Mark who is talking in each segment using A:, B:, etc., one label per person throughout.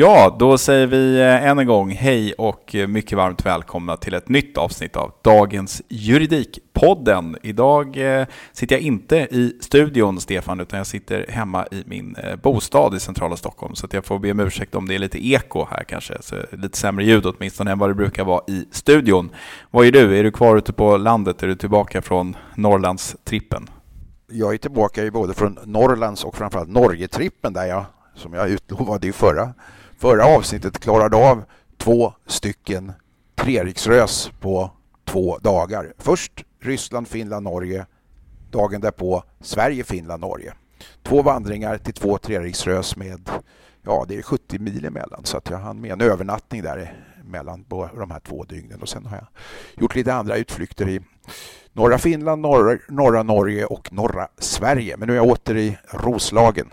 A: Ja, då säger vi eh, än en gång hej och eh, mycket varmt välkomna till ett nytt avsnitt av dagens Juridikpodden. Idag eh, sitter jag inte i studion, Stefan, utan jag sitter hemma i min bostad i centrala Stockholm. Så jag får be om ursäkt om det är lite eko här kanske, så lite sämre ljud åtminstone än vad det brukar vara i studion. Vad är du? Är du kvar ute på landet? Är du tillbaka från Norrlandstrippen?
B: Jag är tillbaka både från Norrlands och framförallt Norgetrippen där jag, som jag utlovade i förra förra avsnittet klarade av två stycken treriksrös på två dagar. Först Ryssland, Finland, Norge. Dagen därpå Sverige, Finland, Norge. Två vandringar till två treriksrös med ja, det är 70 mil emellan så att jag hann med en övernattning där mellan de här två dygnen och sen har jag gjort lite andra utflykter i norra Finland, norra, norra Norge och norra Sverige. Men nu är jag åter i Roslagen.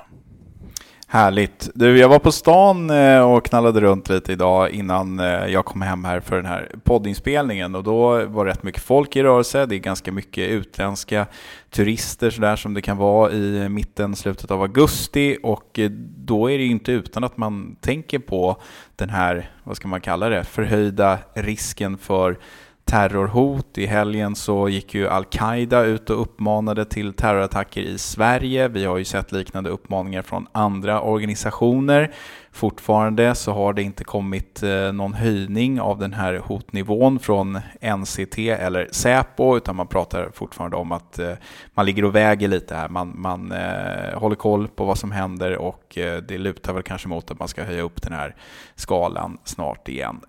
A: Härligt. Du, jag var på stan eh, och knallade runt lite idag innan eh, jag kom hem här för den här poddinspelningen och då var det rätt mycket folk i rörelse. Det är ganska mycket utländska turister sådär som det kan vara i mitten, slutet av augusti och eh, då är det ju inte utan att man tänker på den här, vad ska man kalla det, förhöjda risken för terrorhot. I helgen så gick ju al-Qaida ut och uppmanade till terrorattacker i Sverige. Vi har ju sett liknande uppmaningar från andra organisationer. Fortfarande så har det inte kommit eh, någon höjning av den här hotnivån från NCT eller Säpo, utan man pratar fortfarande om att eh, man ligger och väger lite här. Man, man eh, håller koll på vad som händer och det lutar väl kanske mot att man ska höja upp den här skalan snart igen.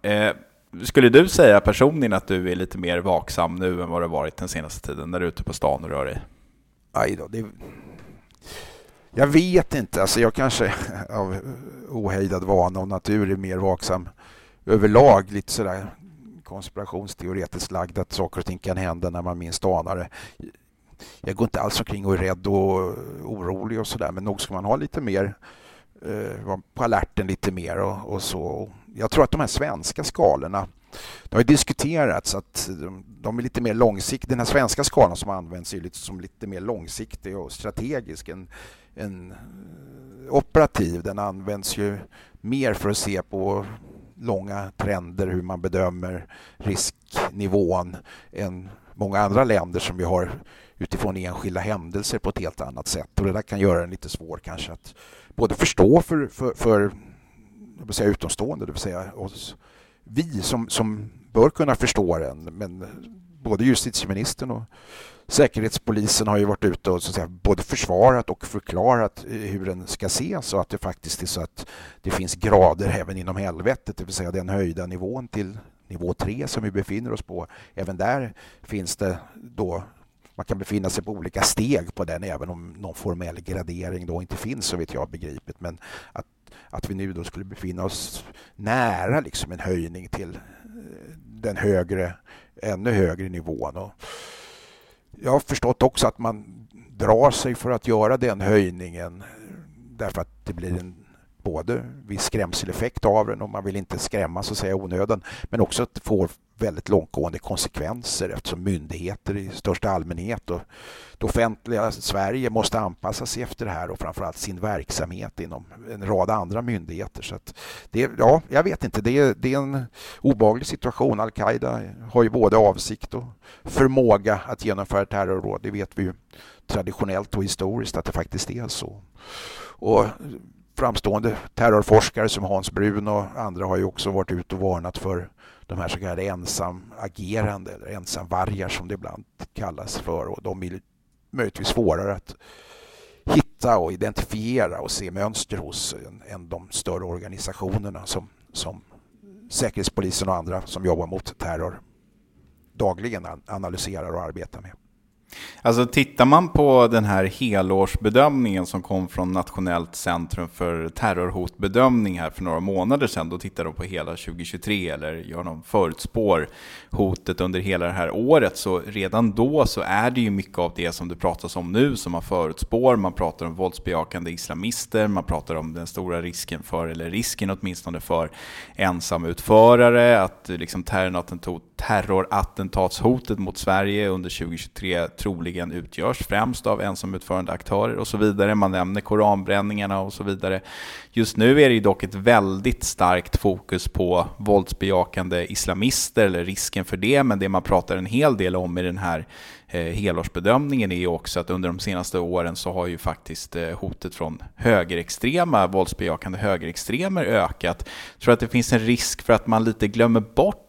A: Skulle du säga personligen att du är lite mer vaksam nu än vad du varit den senaste tiden när du är ute på stan och rör dig?
B: Aj då, det... Jag vet inte, alltså jag kanske av ohejdad vana och natur är mer vaksam överlag, lite sådär konspirationsteoretiskt lagd att saker och ting kan hända när man minst anar det. Jag går inte alls omkring och är rädd och orolig och sådär, men nog ska man ha lite mer, eh, vara på alerten lite mer och, och så jag tror att de här svenska skalorna, det har ju diskuterats att de är lite mer långsiktiga. Den här svenska skalan som används är lite, som lite mer långsiktig och strategisk än, än eh, operativ. Den används ju mer för att se på långa trender, hur man bedömer risknivån än många andra länder som vi har utifrån enskilda händelser på ett helt annat sätt. Och det där kan göra den lite svår kanske att både förstå för, för, för jag vill säga utomstående, det vill säga oss, vi som, som bör kunna förstå den. Men både justitieministern och Säkerhetspolisen har ju varit ute och så att säga, både försvarat och förklarat hur den ska ses och att det faktiskt är så att det finns grader även inom helvetet, det vill säga den höjda nivån till nivå 3 som vi befinner oss på. Även där finns det då man kan befinna sig på olika steg på den även om någon formell gradering då inte finns så vet jag begripet. Men att, att vi nu då skulle befinna oss nära liksom en höjning till eh, den högre, ännu högre nivån. Och jag har förstått också att man drar sig för att göra den höjningen därför att det blir en både viss skrämseleffekt av den och man vill inte skrämma så att säga onödan men också att det får väldigt långtgående konsekvenser eftersom myndigheter i största allmänhet och det offentliga Sverige måste anpassa sig efter det här och framförallt sin verksamhet inom en rad andra myndigheter. Så det, ja, jag vet inte, det är, det är en obaglig situation. Al-Qaida har ju både avsikt och förmåga att genomföra terrorråd. Det vet vi ju traditionellt och historiskt att det faktiskt är så. Och framstående terrorforskare som Hans Brun och andra har ju också varit ute och varnat för de här så kallade ensamagerande eller ensamvargar som det ibland kallas för och de är möjligtvis svårare att hitta och identifiera och se mönster hos än, de större organisationerna som, som Säkerhetspolisen och andra som jobbar mot terror dagligen analyserar och arbetar med.
A: Alltså tittar man på den här helårsbedömningen som kom från Nationellt centrum för terrorhotbedömning här för några månader sedan, då tittar de på hela 2023 eller gör de förutspår hotet under hela det här året, så redan då så är det ju mycket av det som det pratas om nu som man förutspår. Man pratar om våldsbejakande islamister, man pratar om den stora risken för, eller risken åtminstone för ensamutförare, att liksom terrorattentatshotet mot Sverige under 2023 troligen utgörs främst av ensamutförande aktörer och så vidare. Man nämner koranbränningarna och så vidare. Just nu är det ju dock ett väldigt starkt fokus på våldsbejakande islamister, eller risken för det, men det man pratar en hel del om i den här eh, helårsbedömningen är ju också att under de senaste åren så har ju faktiskt eh, hotet från högerextrema, våldsbejakande högerextremer ökat. Jag tror att det finns en risk för att man lite glömmer bort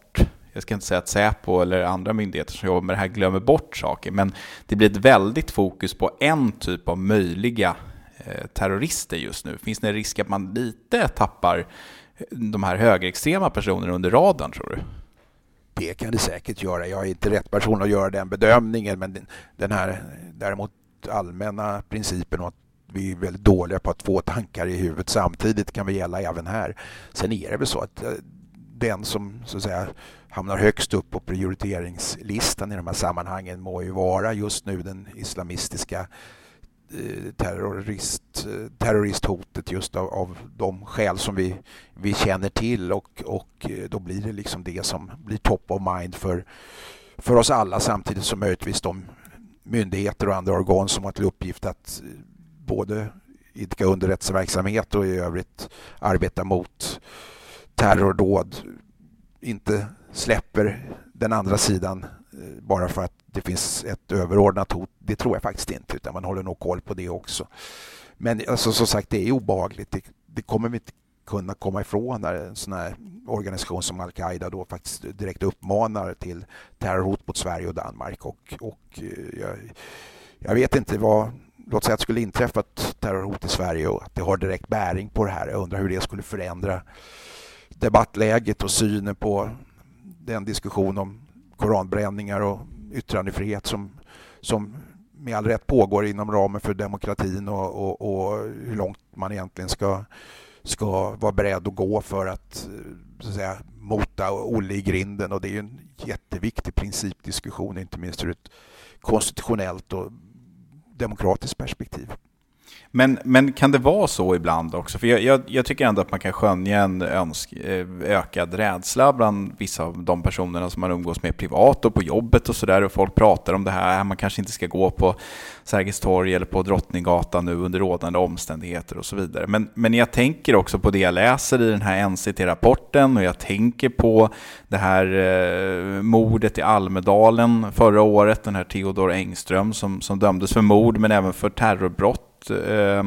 A: jag ska inte säga att Säpo eller andra myndigheter som jobbar med det här glömmer bort saker, men det blir ett väldigt fokus på en typ av möjliga eh, terrorister just nu. Finns det en risk att man lite tappar eh, de här högerextrema personerna under radarn, tror du?
B: Det kan det säkert göra. Jag är inte rätt person att göra den bedömningen, men den här däremot allmänna principen att vi är väldigt dåliga på att få tankar i huvudet samtidigt kan väl gälla även här. Sen är det väl så att eh, den som så att säga hamnar högst upp på prioriteringslistan i de här sammanhangen må ju vara just nu den islamistiska eh, terrorist, eh, terroristhotet just av, av de skäl som vi, vi känner till och, och eh, då blir det liksom det som blir top of mind för, för oss alla samtidigt som möjligtvis de myndigheter och andra organ som har till uppgift att både idka underrättelseverksamhet och i övrigt arbeta mot terrordåd inte släpper den andra sidan eh, bara för att det finns ett överordnat hot. Det tror jag faktiskt inte, utan man håller nog koll på det också. Men alltså, som sagt, det är obehagligt. Det, det kommer vi inte kunna komma ifrån när en sån här organisation som Al-Qaida då faktiskt direkt uppmanar till terrorhot mot Sverige och Danmark. Och, och eh, jag, jag vet inte vad låt säga att det skulle inträffa ett terrorhot i Sverige och att det har direkt bäring på det här. Jag undrar hur det skulle förändra debattläget och synen på den diskussion om koranbränningar och yttrandefrihet som, som med all rätt pågår inom ramen för demokratin och, och, och hur långt man egentligen ska, ska vara beredd att gå för att, så att säga, mota Olle i grinden. Och det är en jätteviktig principdiskussion, inte minst ur ett konstitutionellt och demokratiskt perspektiv.
A: Men, men kan det vara så ibland också? För jag, jag, jag tycker ändå att man kan skönja en önsk, eh, ökad rädsla bland vissa av de personerna som man umgås med privat och på jobbet och sådär. Och folk pratar om det här, man kanske inte ska gå på Sergels torg eller på Drottninggatan nu under rådande omständigheter och så vidare. Men, men jag tänker också på det jag läser i den här NCT-rapporten och jag tänker på det här eh, mordet i Almedalen förra året, den här Theodor Engström som, som dömdes för mord men även för terrorbrott eh,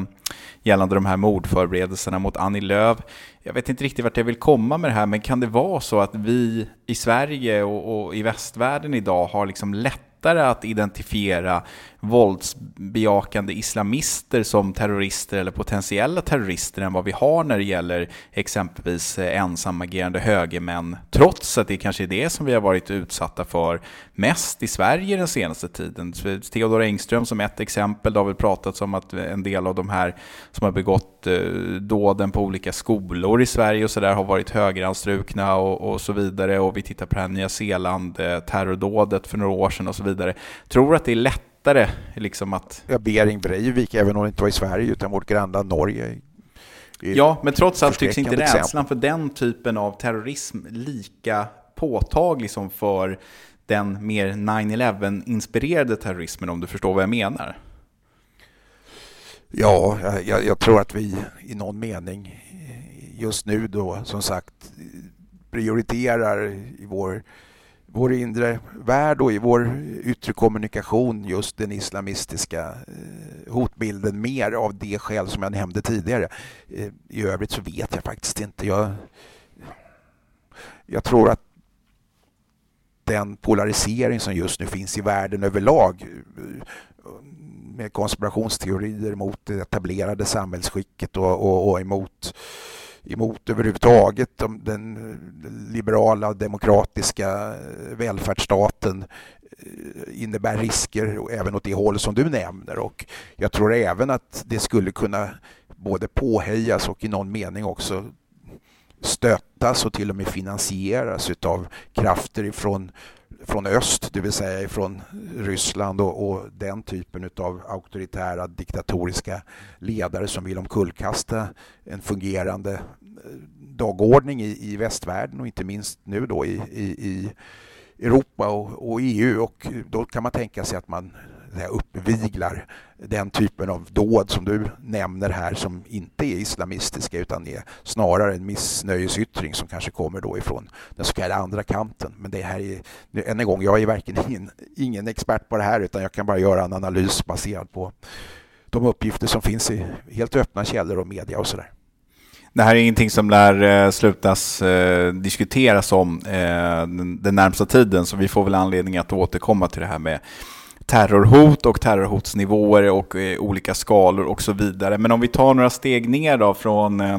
A: gällande de här mordförberedelserna mot Annie Lööf. Jag vet inte riktigt vart jag vill komma med det här, men kan det vara så att vi i Sverige och, och i västvärlden idag har liksom lätt lättare att identifiera våldsbejakande islamister som terrorister eller potentiella terrorister än vad vi har när det gäller exempelvis eh, ensamagerande högermän, trots att det kanske är det som vi har varit utsatta för mest i Sverige den senaste tiden. Theodor Engström som ett exempel, det har väl pratats om att en del av de här som har begått eh, dåden på olika skolor i Sverige och så där har varit högeranstrukna och, och så vidare. Och vi tittar på det här Nya Zeeland, eh, terrordådet för några år sedan och så vidare. Tror att det är lätt lättare liksom att...
B: Ja, Bering Breivik, även om det inte var i Sverige utan vårt grannland Norge.
A: Ja, men trots allt tycks inte rädslan exempel. för den typen av terrorism lika påtaglig som för den mer 9-11-inspirerade terrorismen, om du förstår vad jag menar.
B: Ja, jag, jag, tror att vi i någon mening eh, just nu då, som sagt, prioriterar i vår vår inre värld och i vår yttre kommunikation just den islamistiska eh, hotbilden mer av det skäl som jag nämnde tidigare. Eh, I övrigt så vet jag faktiskt inte. Jag, jag tror att den polarisering som just nu finns i världen överlag med konspirationsteorier mot det etablerade samhällsskicket och, och, och emot emot överhuvudtaget den liberala demokratiska välfärdsstaten eh, innebär risker även åt det håll som du nämner. Och jag tror även att det skulle kunna både påhejas och i någon mening också stöttas och till och med finansieras utav krafter ifrån från öst, det vill säga från Ryssland och, och, den typen av auktoritära diktatoriska ledare som vill omkullkasta en fungerande eh, dagordning i, i västvärlden och inte minst nu då i, i, i Europa och, och, EU och då kan man tänka sig att man uppviglar den typen av dåd som du nämner här som inte är islamistiska utan är snarare en missnöjesyttring som kanske kommer då ifrån den så kallade andra kanten. Men det här är, än en gång, jag är verkligen ingen, ingen expert på det här utan jag kan bara göra en analys baserad på de uppgifter som finns i helt öppna källor och media och sådär.
A: Det här är ingenting som lär eh, slutas eh, diskuteras om eh, den, den närmsta tiden, så vi får väl anledning att återkomma till det här med terrorhot och terrorhotsnivåer och eh, olika skalor och så vidare. Men om vi tar några steg ner då från eh,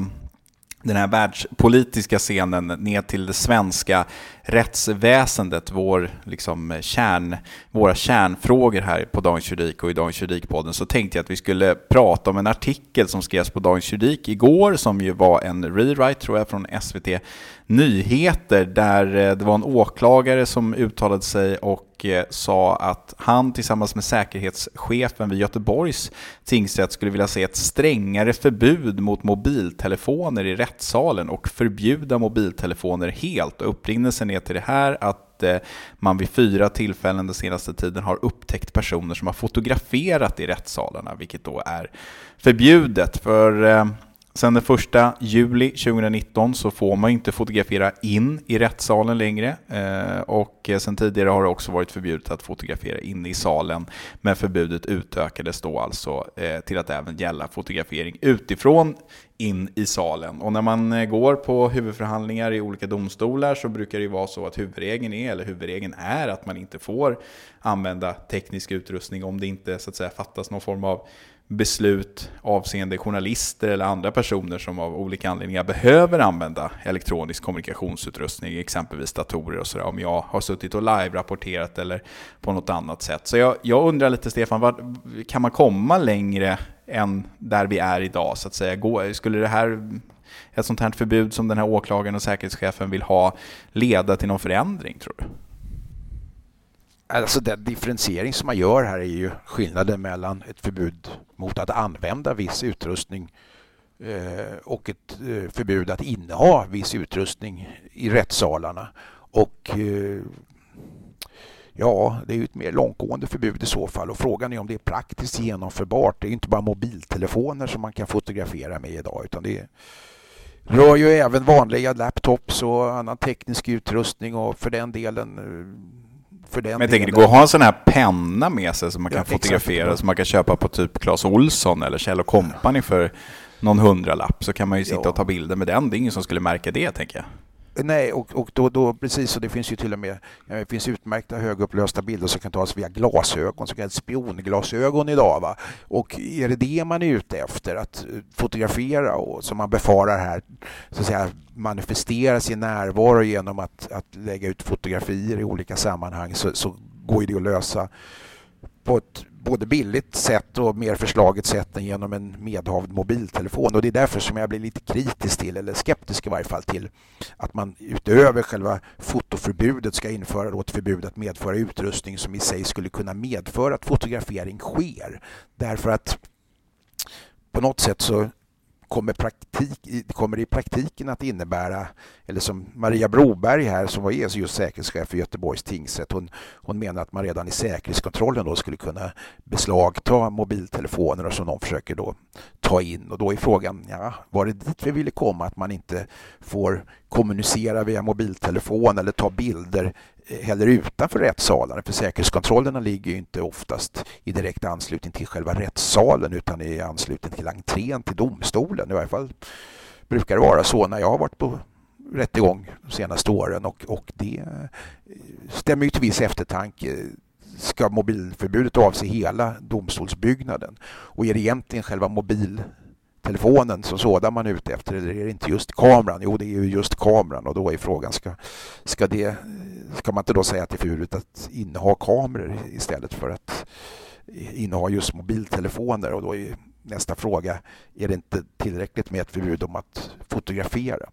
A: den här världspolitiska scenen ner till det svenska rättsväsendet, vår, liksom, kärn, våra kärnfrågor här på Dagens Juridik och i Dagens Juridikpodden, så tänkte jag att vi skulle prata om en artikel som skrevs på Dagens Juridik igår, som ju var en rewrite, tror jag, från SVT Nyheter, där eh, det var en åklagare som uttalade sig och Eh, sa att han tillsammans med säkerhetschefen vid Göteborgs tingsrätt skulle vilja se ett strängare förbud mot mobiltelefoner i rättssalen och förbjuda mobiltelefoner helt. Och upprinnelsen är till det här att eh, man vid fyra tillfällen den senaste tiden har upptäckt personer som har fotograferat i rättssalarna, vilket då är förbjudet. För eh, Sen den 1 juli 2019 så får man inte fotografera in i rättssalen längre. Eh, och eh, sen tidigare har det också varit förbjudet att fotografera inne i salen. Men förbudet utökades då alltså eh, till att även gälla fotografering utifrån in i salen. Och när man går på huvudförhandlingar i olika domstolar så brukar det vara så att huvudregeln är, eller huvudregeln är att man inte får använda teknisk utrustning om det inte så att säga fattas någon form av beslut avseende journalister eller andra personer som av olika anledningar behöver använda elektronisk kommunikationsutrustning, exempelvis datorer och sådär, om jag har suttit och live-rapporterat eller på något annat sätt. Så jag, jag undrar lite, Stefan, var, kan man komma längre än där vi är idag, så att säga? Gå, skulle det här, ett sånt här förbud som den här åklagaren och säkerhetschefen vill ha, leda till någon förändring, tror du?
B: Alltså den differentiering som man gör här är ju skillnaden mellan ett förbud mot att använda viss utrustning eh, och ett eh, förbud att inneha viss utrustning i rättssalarna. Och eh, ja, det är ju ett mer långtgående förbud i så fall och frågan är om det är praktiskt genomförbart. Det är inte bara mobiltelefoner som man kan fotografera med idag utan det rör ju även vanliga laptops och annan teknisk utrustning och för den delen
A: för den Men jag tänker, det går att ha en sån här penna med sig som man kan ja, fotografera, som man kan köpa på typ Clas Olsson eller Kjell Company för någon hundralapp. Så kan man ju sitta ja. och ta bilder med den. Det är ingen som skulle märka det, tänker jag.
B: Nej, och, och då, då, precis, och det finns ju till och med det finns utmärkta högupplösta bilder som kan tas via glasögon, så kallade spionglasögon idag. Va? Och är det det man är ute efter, att eh, fotografera och som man befarar här, så att säga manifestera sin närvaro genom att, att lägga ut fotografier i olika sammanhang, så, så går det att lösa på ett både billigt sätt och mer förslaget sätt än genom en medhavd mobiltelefon. Och det är därför som jag blir lite kritisk till, eller skeptisk i varje fall till, att man utöver själva fotoförbudet ska införa då ett förbud att medföra utrustning som i sig skulle kunna medföra att fotografering sker. Därför att på något sätt så kommer, praktik, kommer i praktiken att innebära, eller som Maria Broberg här som var just säkerhetschef för Göteborgs tingsrätt, hon, hon menar att man redan i säkerhetskontrollen då skulle kunna beslagta mobiltelefoner och som de försöker då ta in. Och då är frågan, ja, var det dit vi ville komma? Att man inte får kommunicera via mobiltelefon eller ta bilder heller utanför rättssalarna. För säkerhetskontrollerna ligger ju inte oftast i direkt anslutning till själva rättssalen utan i anslutning till entrén till domstolen. I varje fall brukar det vara så när jag har varit på rättegång de senaste åren och, och det eh, stämmer ju till viss eftertanke ska mobilförbudet avse hela domstolsbyggnaden? Och är det egentligen själva mobil telefonen som sådan man är ute efter eller är det inte just kameran? Jo, det är ju just kameran och då är frågan ska, ska, det, ska man inte då säga att det är förbjudet att inneha kameror istället för att inneha just mobiltelefoner och då är nästa fråga, är det inte tillräckligt med ett förbud om att fotografera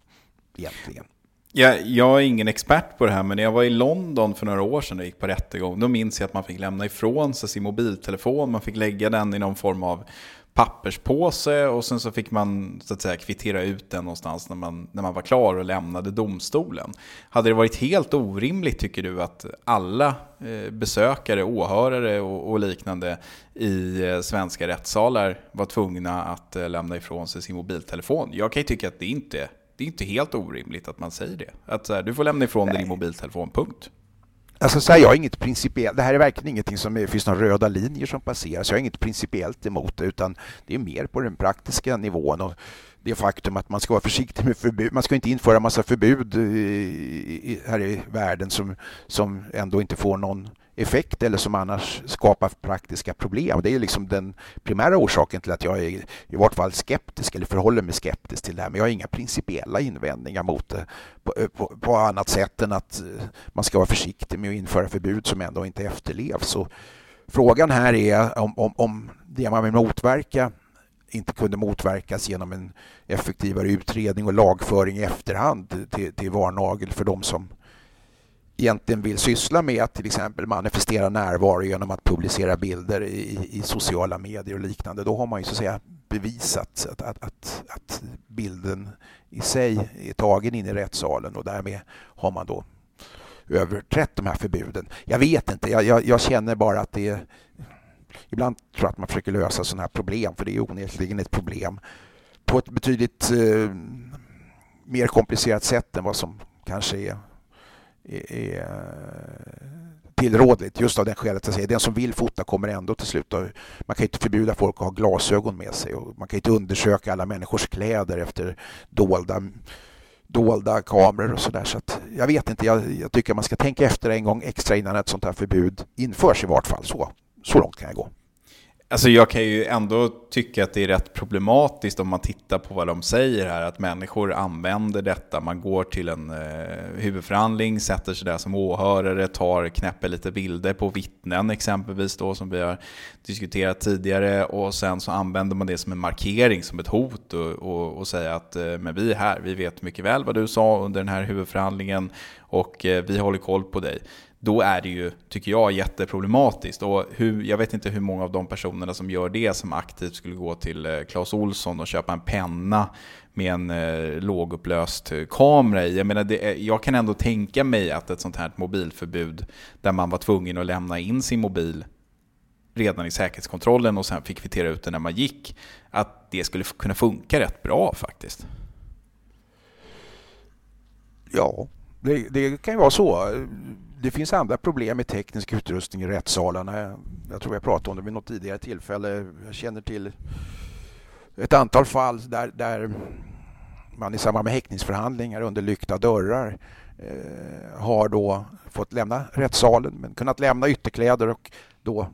B: egentligen?
A: Jag, jag är ingen expert på det här, men när jag var i London för några år sedan och gick på rättegång, då minns jag att man fick lämna ifrån sig sin mobiltelefon, man fick lägga den i någon form av papperspåse och sen så fick man så att säga kvittera ut den någonstans när man, när man var klar och lämnade domstolen. Hade det varit helt orimligt tycker du att alla eh, besökare, åhörare och, och liknande i eh, svenska rättssalar var tvungna att eh, lämna ifrån sig sin mobiltelefon? Jag kan ju tycka att det inte det är inte helt orimligt att man säger det. Att så här, du får lämna ifrån dig din mobiltelefon, punkt.
B: Alltså så här, jag har inget principiellt, det här är verkligen ingenting som det finns några röda linjer som passeras. jag har inget principiellt emot det, utan det är mer på den praktiska nivån. Och det faktum att man ska vara försiktig med förbud. Man ska inte införa massa förbud här i världen som, som ändå inte får någon effekt eller som annars skapar praktiska problem. Det är liksom den primära orsaken till att jag är i vart fall skeptisk eller förhåller mig skeptisk till det här. Men jag har inga principiella invändningar mot det på, eh, på, på annat sätt än att eh, man ska vara försiktig med att införa förbud som ändå inte efterlevs. Så frågan här är om, om, om det man vill motverka inte kunde motverkas genom en effektivare utredning och lagföring i efterhand till, till varnagel för de som egentligen vill syssla med att till exempel manifestera närvaro genom att publicera bilder i, i sociala medier och liknande, då har man ju så att säga bevisat att, att, att, att bilden i sig är tagen in i rättssalen och därmed har man då överträtt de här förbuden. Jag vet inte, jag, jag, jag känner bara att det är... Ibland tror jag att man försöker lösa sådana här problem, för det är onekligen ett problem, på ett betydligt eh, mer komplicerat sätt än vad som kanske är är Eh, tillrådligt just av det skälet att säga, den som vill fota kommer ändå till slut. Man kan inte förbjuda folk att ha glasögon med sig och man kan inte undersöka alla människors kläder efter dolda dolda kameror och sådär. Så, så jag vet inte, jag, jag, tycker man ska tänka efter en gång extra innan ett sånt här förbud införs i vart fall. Så, så långt kan jag gå.
A: Alltså jag kan ju ändå tycka att det är rätt problematiskt om man tittar på vad de säger här, att människor använder detta. Man går till en eh, huvudförhandling, sätter sig där som åhörare, tar, knäpper lite bilder på vittnen exempelvis då som vi har diskuterat tidigare. Och sen så använder man det som en markering, som ett hot och, och, och säga att eh, men vi är här, vi vet mycket väl vad du sa under den här huvudförhandlingen och eh, vi håller koll på dig då är det ju, tycker jag, jätteproblematiskt. Och hur, jag vet inte hur många av de personerna som gör det som aktivt skulle gå till eh, Clas Olsson och köpa en penna med en eh, lågupplöst eh, kamera i. Jag, menar, det, jag kan ändå tänka mig att ett sånt här mobilförbud där man var tvungen att lämna in sin mobil redan i säkerhetskontrollen och sen fick kvittera ut den när man gick, att det skulle kunna funka rätt bra faktiskt.
B: Ja, det, det kan ju vara så det finns andra problem med teknisk utrustning i rättssalarna. Jag tror jag pratade om det vid något tidigare tillfälle. Jag känner till ett antal fall där, där man i samband med häktningsförhandlingar under lyckta dörrar eh, har då fått lämna rättssalen men kunnat lämna ytterkläder och då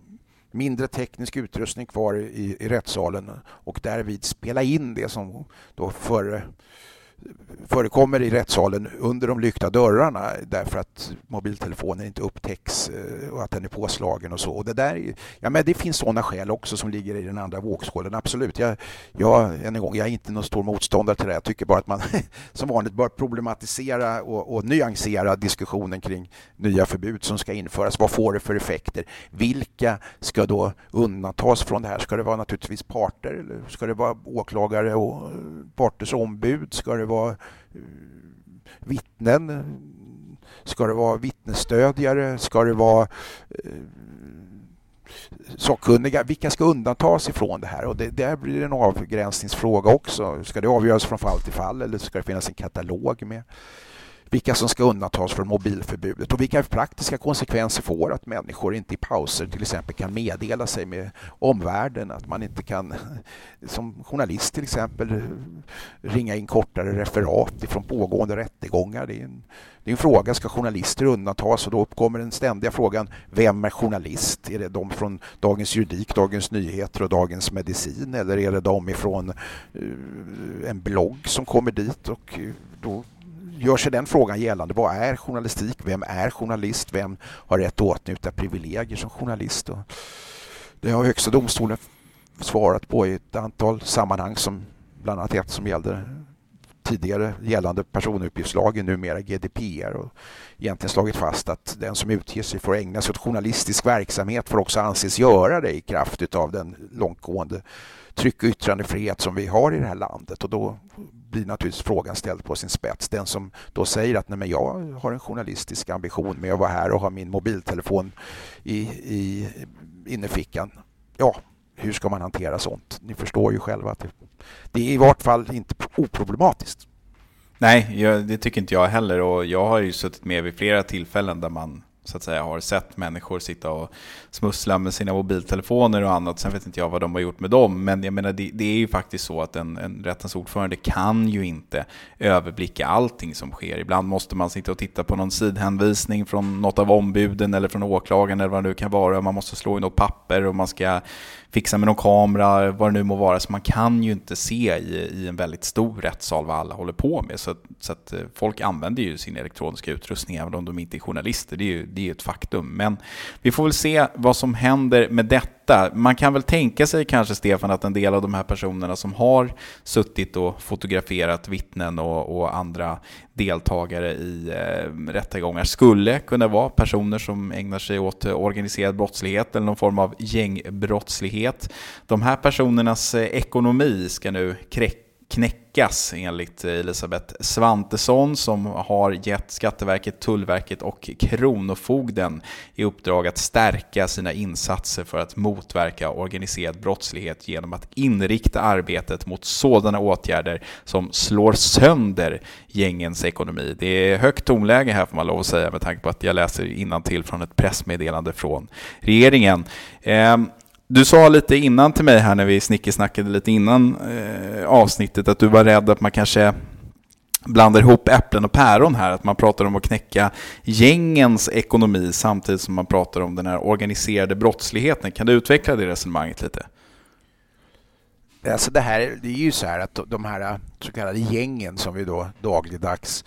B: mindre teknisk utrustning kvar i, i rättssalen och därvid spela in det som då före förekommer i rättssalen under de lyckta dörrarna därför att mobiltelefonen inte upptäcks eh, och att den är påslagen och så. Och det, där, ja, men det finns sådana skäl också som ligger i den andra vågskålen, absolut. Jag, jag, än en gång, jag är inte någon stor motståndare till det. Jag tycker bara att man som vanligt bör problematisera och, och nyansera diskussionen kring nya förbud som ska införas. Vad får det för effekter? Vilka ska då undantas från det här? Ska det vara naturligtvis parter eller ska det vara åklagare och parters ombud? Ska det det vara eh, vittnen? Ska det vara vittnesstödjare? Ska det vara eh, sakkunniga? Vilka ska undantas ifrån det här? Och det, där blir det en avgränsningsfråga också. Ska det avgöras från fall till fall eller ska det finnas en katalog med vilka som ska undantas från mobilförbudet och vilka praktiska konsekvenser får att människor inte i pauser till exempel kan meddela sig med omvärlden, att man inte kan som journalist till exempel ringa in kortare referat från pågående rättegångar. Det är en, det är en fråga, ska journalister undantas? Och då uppkommer den ständiga frågan, vem är journalist? Är det de från Dagens Juridik, Dagens Nyheter och Dagens Medicin eller är det de ifrån eh, en blogg som kommer dit? Och eh, då gör sig den frågan gällande. Vad är journalistik? Vem är journalist? Vem har rätt att åtnjuta privilegier som journalist? Och det har Högsta domstolen svarat på i ett antal sammanhang som bland annat ett som gällde tidigare gällande personuppgiftslagen, numera GDPR och egentligen slagit fast att den som utger sig för att ägna sig åt journalistisk verksamhet får också anses göra det i kraft av den långtgående tryck och yttrandefrihet som vi har i det här landet och då blir naturligtvis frågan ställd på sin spets. Den som då säger att nej men jag har en journalistisk ambition med att vara här och ha min mobiltelefon i, i innerfickan. Ja, hur ska man hantera sånt? Ni förstår ju själva att det, det är i vart fall inte oproblematiskt.
A: Nej, jag, det tycker inte jag heller och jag har ju suttit med vid flera tillfällen där man så att säga har sett människor sitta och smussla med sina mobiltelefoner och annat. Sen vet inte jag vad de har gjort med dem, men jag menar det, det är ju faktiskt så att en, en rättens ordförande kan ju inte överblicka allting som sker. Ibland måste man sitta och titta på någon sidhänvisning från något av ombuden eller från åklagaren eller vad det nu kan vara. Man måste slå i något papper och man ska fixa med någon kamera, vad det nu må vara. Så man kan ju inte se i, i en väldigt stor rättssal vad alla håller på med. Så, så att eh, folk använder ju sin elektroniska utrustning även om de inte är journalister. Det är ju det är ett faktum. Men vi får väl se vad som händer med detta detta. Man kan väl tänka sig kanske, Stefan, att en del av de här personerna som har suttit och fotograferat vittnen och, och andra deltagare i eh, rättegångar skulle kunna vara personer som ägnar sig åt eh, organiserad brottslighet eller någon form av gängbrottslighet. De här personernas eh, ekonomi ska nu kräcka knäckas enligt Elisabeth Svantesson som har gett Skatteverket, Tullverket och Kronofogden i uppdrag att stärka sina insatser för att motverka organiserad brottslighet genom att inrikta arbetet mot sådana åtgärder som slår sönder gängens ekonomi. Det är högt tonläge här får man lov att säga med tanke på att jag läser till från ett pressmeddelande från regeringen. Ehm, du sa lite innan till mig här när vi snickesnackade lite innan eh, avsnittet att du var rädd att man kanske blandar ihop äpplen och päron här, att man pratar om att knäcka gängens ekonomi samtidigt som man pratar om den här organiserade brottsligheten. Kan du utveckla det resonemanget lite?
B: Alltså det, här, det är ju så här att de här så kallade gängen som vi då dagligdags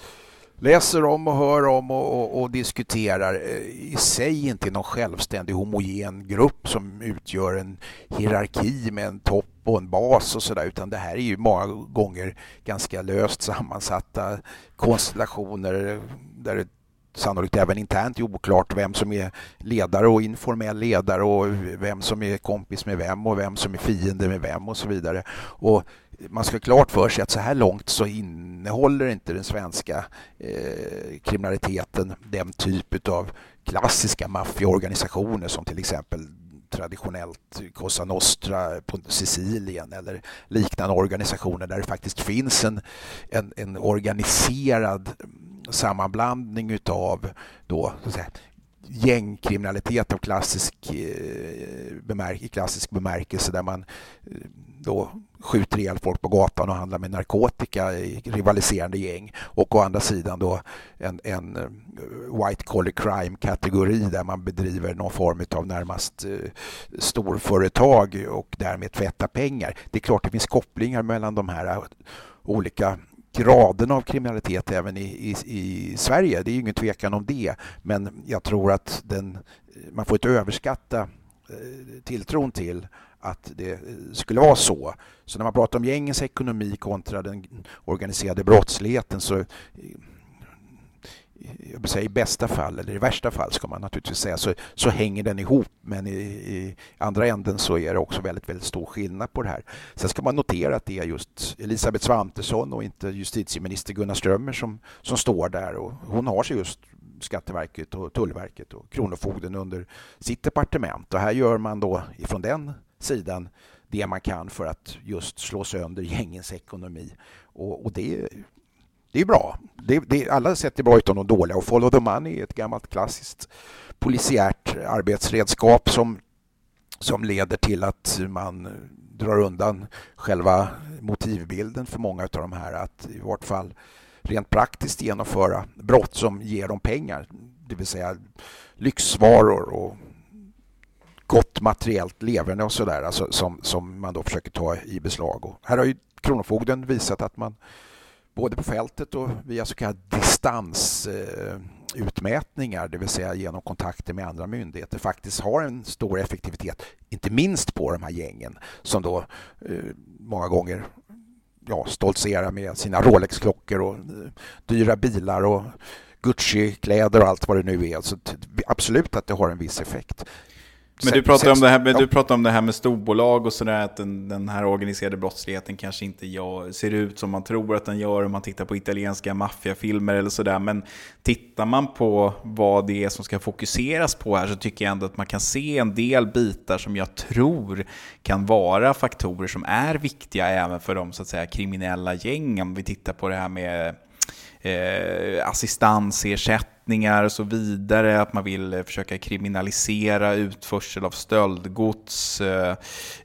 B: läser om och hör om och, och, och, diskuterar eh, i sig inte någon självständig homogen grupp som utgör en hierarki med en topp och en bas och sådär utan det här är ju många gånger ganska löst sammansatta konstellationer där det sannolikt även internt är oklart vem som är ledare och informell ledare och vem som är kompis med vem och vem som är fiende med vem och så vidare. Och man ska ha klart för sig att så här långt så innehåller inte den svenska eh, kriminaliteten den typ av klassiska maffiaorganisationer som till exempel traditionellt Cosa Nostra på Sicilien eller liknande organisationer där det faktiskt finns en, en, en organiserad sammanblandning utav då, så att säga, gängkriminalitet av klassisk eh, bemärk i klassisk bemärkelse där man eh, då skjuter ihjäl folk på gatan och handlar med narkotika i rivaliserande gäng. Och å andra sidan då en, en eh, white collar crime-kategori där man bedriver någon form av närmast eh, storföretag och därmed tvättar pengar. Det är klart det finns kopplingar mellan de här olika graden av kriminalitet även i, i, i Sverige. Det är ju ingen tvekan om det. Men jag tror att den, man får inte överskatta eh, tilltron till att det eh, skulle vara så. Så när man pratar om gängens ekonomi kontra den organiserade brottsligheten så eh, jag säga, i bästa fall, eller i värsta fall ska man naturligtvis säga, så, så hänger den ihop. Men i, i, andra änden så är det också väldigt, väldigt stor skillnad på det här. Sen ska man notera att det är just Elisabeth Svantesson och inte justitieminister Gunnar Strömmer som, som står där. Och hon har sig just Skatteverket och Tullverket och Kronofogden under sitt departement. Och här gör man då ifrån den sidan det man kan för att just slå sönder gängens ekonomi. Och, och det det är bra. Det, det, alla sätter bra utom de dåliga och Follow the Money är ett gammalt klassiskt polisiärt arbetsredskap som, som leder till att man drar undan själva motivbilden för många av de här att i vart fall rent praktiskt genomföra brott som ger dem pengar, det vill säga lyxvaror och gott materiellt leverne och sådär alltså, som, som man då försöker ta i beslag. Och här har ju Kronofogden visat att man både på fältet och via så kallade distansutmätningar, det vill säga genom kontakter med andra myndigheter, faktiskt har en stor effektivitet, inte minst på de här gängen som då eh, många gånger ja, stoltserar med sina Rolex-klockor och eh, dyra bilar och Gucci-kläder och allt vad det nu är. Så absolut att det har en viss effekt.
A: Men du pratar, om det här, ja. du pratar om det här med storbolag och sådär, att den, den, här organiserade brottsligheten kanske inte gör, ser ut som man tror att den gör om man tittar på italienska maffiafilmer eller sådär. Men tittar man på vad det är som ska fokuseras på här så tycker jag ändå att man kan se en del bitar som jag tror kan vara faktorer som är viktiga även för de så att säga kriminella gängen. Om vi tittar på det här med eh, och så vidare, att man vill eh, försöka kriminalisera utförsel av stöldgods, eh,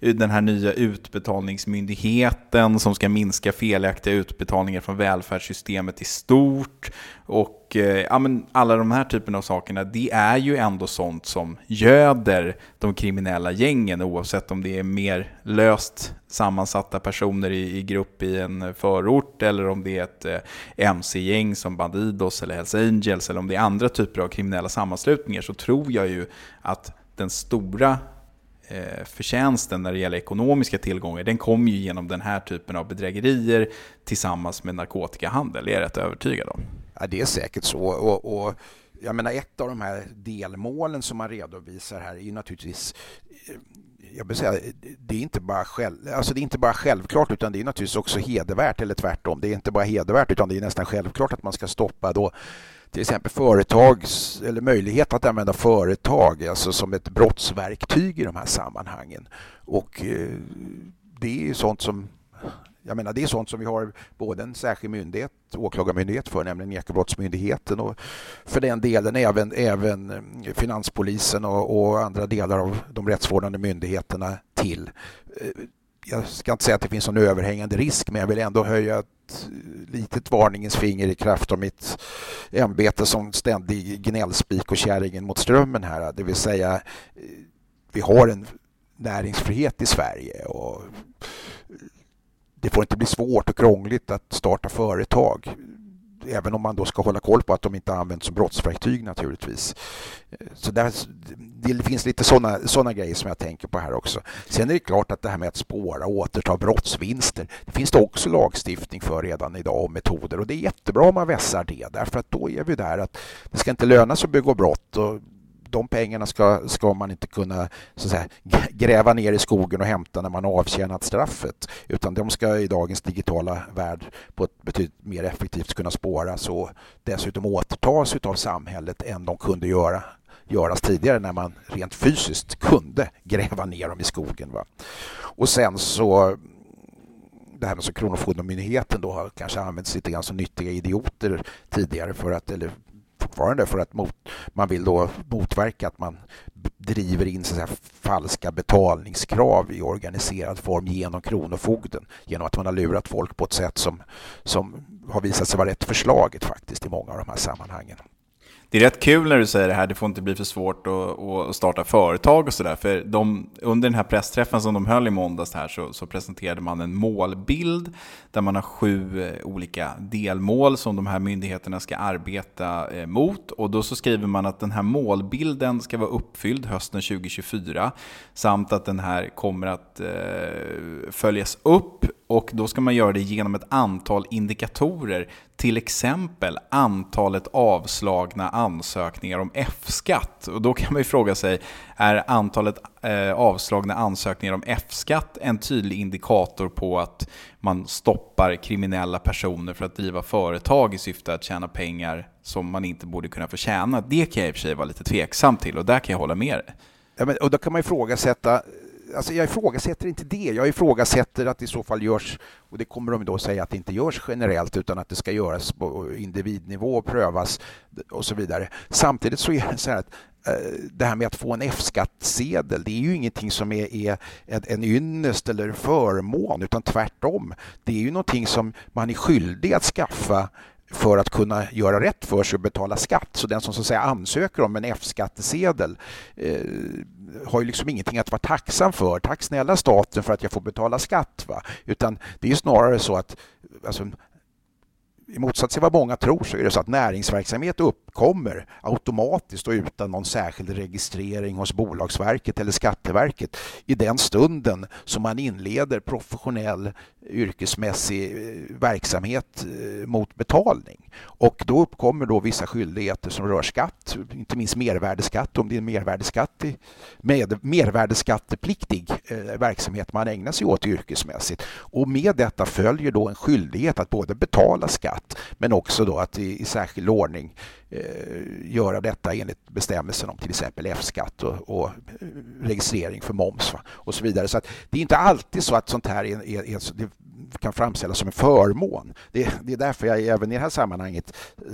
A: den här nya utbetalningsmyndigheten som ska minska felaktiga utbetalningar från välfärdssystemet i stort och eh, ja, men alla de här typerna av sakerna, det är ju ändå sånt som göder de kriminella gängen oavsett om det är mer löst sammansatta personer i, i grupp i en förort eller om det är ett eh, mc-gäng som Bandidos eller Hells Angels eller om det är andra typer av kriminella sammanslutningar så tror jag ju att den stora eh, förtjänsten när det gäller ekonomiska tillgångar, den kommer ju genom den här typen av bedrägerier tillsammans med narkotikahandel, det är jag rätt övertygad om.
B: Ja, det är säkert så. Och, och, jag menar, ett av de här delmålen som man redovisar här är ju naturligtvis eh, jag vill säga, det är, inte bara själv, alltså det är inte bara självklart utan det är naturligtvis också hedervärt eller tvärtom. Det är inte bara hedervärt utan det är nästan självklart att man ska stoppa då till exempel företags eller möjlighet att använda företag alltså som ett brottsverktyg i de här sammanhangen. Och eh, det är ju sånt som jag menar, det är sånt som vi har både en särskild myndighet, åklagarmyndighet för, nämligen Ekobrottsmyndigheten och för den delen även, även eh, Finanspolisen och, och andra delar av de rättsvårdande myndigheterna till. Eh, jag ska inte säga att det finns någon överhängande risk, men jag vill ändå höja ett litet varningens finger i kraft av mitt ämbete som ständig gnällspik och kärringen mot strömmen här. Det vill säga, eh, vi har en näringsfrihet i Sverige och det får inte bli svårt och krångligt att starta företag. Även om man då ska hålla koll på att de inte används som brottsverktyg naturligtvis. Så där, det finns lite sådana såna grejer som jag tänker på här också. Sen är det klart att det här med att spåra och återta brottsvinster, det finns det också lagstiftning för redan idag och metoder och det är jättebra om man vässar det därför att då är vi där att det ska inte löna sig att begå brott och de pengarna ska, ska man inte kunna så att säga, gräva ner i skogen och hämta när man avtjänat straffet. Utan de ska i dagens digitala värld på ett betydligt mer effektivt kunna spåras och dessutom återtas av samhället än de kunde göra göras tidigare när man rent fysiskt kunde gräva ner dem i skogen. Va? Och sen så det här med så Kronofogdemyndigheten då har kanske använts lite grann som nyttiga idioter tidigare för att, eller fortfarande för att mot, man vill då motverka att man driver in så säga, falska betalningskrav i organiserad form genom Kronofogden genom att man har lurat folk på ett sätt som, som har visat sig vara rätt förslaget faktiskt i många av de här sammanhangen.
A: Det är rätt kul när du säger det här, det får inte bli för svårt att, att starta företag och sådär. För de, under den här pressträffen som de höll i måndags här så, så, presenterade man en målbild där man har sju eh, olika delmål som de här myndigheterna ska arbeta eh, mot. Och då så skriver man att den här målbilden ska vara uppfylld hösten 2024 samt att den här kommer att eh, följas upp och då ska man göra det genom ett antal indikatorer, till exempel antalet avslagna ansökningar om F-skatt. Och då kan man ju fråga sig, är antalet eh, avslagna ansökningar om F-skatt en tydlig indikator på att man stoppar kriminella personer för att driva företag i syfte att tjäna pengar som man inte borde kunna få tjäna? Det kan jag i och för sig vara lite tveksam till och där kan jag hålla med dig.
B: Ja, men, och då kan man ifrågasätta alltså jag ifrågasätter inte det. Jag ifrågasätter att det i så fall görs, och det kommer de då säga att det inte görs generellt utan att det ska göras på individnivå och prövas och så vidare. Samtidigt så är det så här att eh, det här med att få en F-skattsedel, det är ju ingenting som är, är en ynnest eller förmån, utan tvärtom. Det är ju någonting som man är skyldig att skaffa för att kunna göra rätt för sig och betala skatt. Så den som så att säga ansöker om en F-skattsedel eh, har ju liksom ingenting att vara tacksam för. Tack snälla staten för att jag får betala skatt. Va? Utan det är snarare så att alltså, i motsats till vad många tror så är det så att näringsverksamhet kommer automatiskt och utan någon särskild registrering hos Bolagsverket eller Skatteverket i den stunden som man inleder professionell yrkesmässig eh, verksamhet eh, mot betalning. Och då uppkommer då vissa skyldigheter som rör skatt, inte minst mervärdesskatt om det är mervärdesskatt med mervärdesskattepliktig eh, verksamhet man ägnar sig åt yrkesmässigt. Och med detta följer då en skyldighet att både betala skatt men också då att i, i särskild ordning eh, Eh, göra detta enligt bestämmelsen om till exempel F-skatt och, och, eh, registrering för moms va? och så vidare. Så det är inte alltid så att sånt här är, är, är, kan framställas som en förmån. Det, det är därför jag även i det här sammanhanget eh,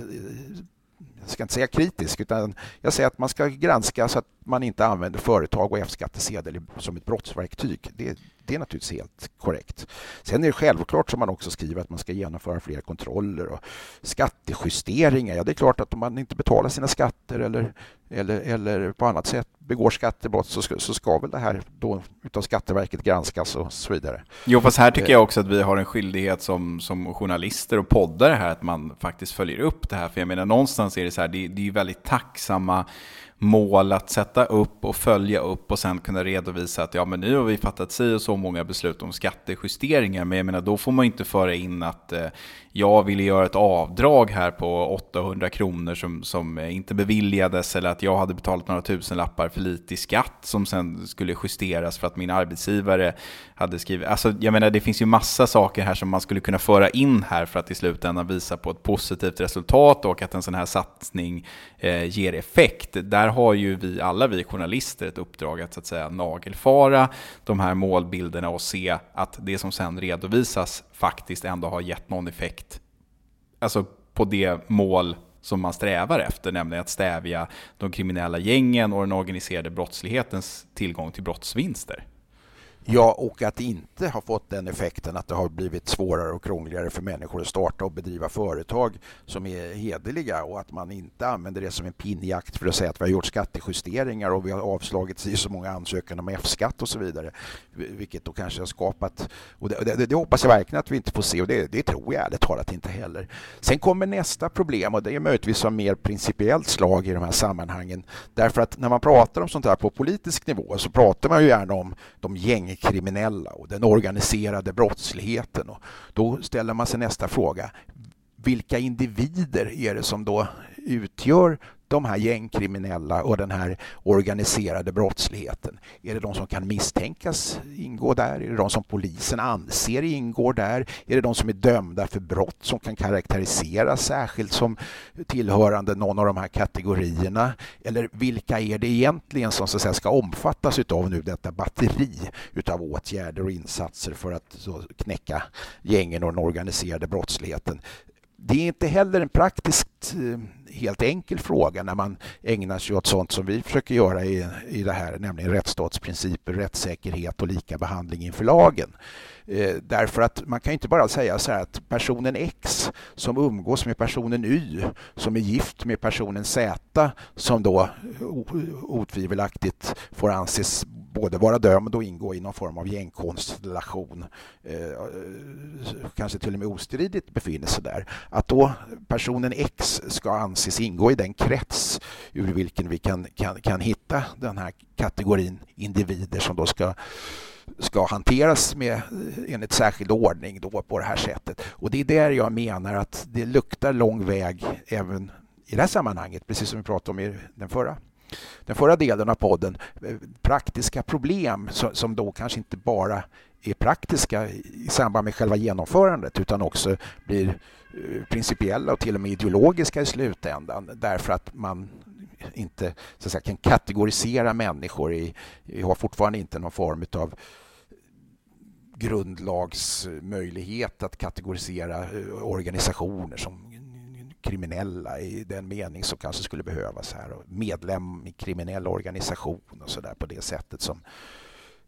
B: jag ska inte säga kritisk, utan jag säger att man ska granska så att man inte använder företag och F-skattesedel som ett brottsverktyg. Det, det är naturligtvis helt korrekt. Sen är det självklart som man också skriver att man ska genomföra fler kontroller och skattejusteringar. Ja, det är klart att om man inte betalar sina skatter eller, eller, eller på annat sätt begår skattebrott så ska, så ska väl det här då utav Skatteverket granskas och så vidare.
A: Jo, fast här tycker jag också att vi har en skyldighet som, som journalister och poddare här att man faktiskt följer upp det här. För jag menar, någonstans är det så här, det, det är ju väldigt tacksamma mål att sätta upp och följa upp och sen kunna redovisa att ja, men nu har vi fattat si och så många beslut om skattejusteringar. Men jag menar, då får man inte föra in att eh, jag ville göra ett avdrag här på 800 kronor som, som inte beviljades eller att jag hade betalat några tusenlappar för lite i skatt som sen skulle justeras för att min arbetsgivare hade skrivit. Alltså, jag menar, det finns ju massa saker här som man skulle kunna föra in här för att i slutändan visa på ett positivt resultat och att en sån här satsning eh, ger effekt. Där har ju vi, alla vi journalister, ett uppdrag att, så att säga, nagelfara de här målbilderna och se att det som sen redovisas faktiskt ändå har gett någon effekt alltså på det mål som man strävar efter, nämligen att stävja de kriminella gängen och den organiserade brottslighetens tillgång till brottsvinster.
B: Ja, och att det inte har fått den effekten att det har blivit svårare och krångligare för människor att starta och bedriva företag som är hederliga och att man inte använder det som en pinnjakt för att säga att vi har gjort skattejusteringar och vi har avslagit så många ansökningar om F-skatt och så vidare. Vilket då kanske har skapat, och det, det, det, hoppas jag verkligen att vi inte får se och det, det tror jag ärligt talat inte heller. Sen kommer nästa problem och det är möjligtvis av mer principiellt slag i de här sammanhangen. Därför att när man pratar om sånt här på politisk nivå så pratar man ju gärna om de gäng gängkriminella och den organiserade brottsligheten. Och då ställer man sig nästa fråga. Vilka individer är det som då utgör de här gängkriminella och den här organiserade brottsligheten? Är det de som kan misstänkas ingå där? Är det de som polisen anser ingår där? Är det de som är dömda för brott som kan karaktäriseras särskilt som tillhörande någon av de här kategorierna? Eller vilka är det egentligen som så att säga, ska omfattas av nu detta batteri utav åtgärder och insatser för att så, knäcka gängen och den organiserade brottsligheten? Det är inte heller en praktiskt eh, helt enkel fråga när man ägnar sig åt sånt som vi försöker göra i, i det här, nämligen rättsstatsprinciper, rättssäkerhet och lika behandling inför lagen. Eh, därför att man kan inte bara säga så här att personen X som umgås med personen Y som är gift med personen Z som då otvivelaktigt får anses både vara dömd och ingå i någon form av gängkonstellation, eh, kanske till och med ostridigt befinner sig där, att då personen X ska anses ingå i den krets ur vilken vi kan, kan, kan hitta den här kategorin individer som då ska ska hanteras med, enligt särskild ordning då på det här sättet. Och det är där jag menar att det luktar lång väg även i det här sammanhanget, precis som vi pratade om i den förra den förra delen av podden, eh, praktiska problem som då kanske inte bara är praktiska i samband med själva genomförandet utan också blir eh, principiella och till och med ideologiska i slutändan därför att man inte så att säga, kan kategorisera människor. I, vi har fortfarande inte någon form av grundlagsmöjlighet att kategorisera eh, organisationer som kriminella i den mening som kanske skulle behövas här. Och medlem i kriminell organisation och så där på det sättet som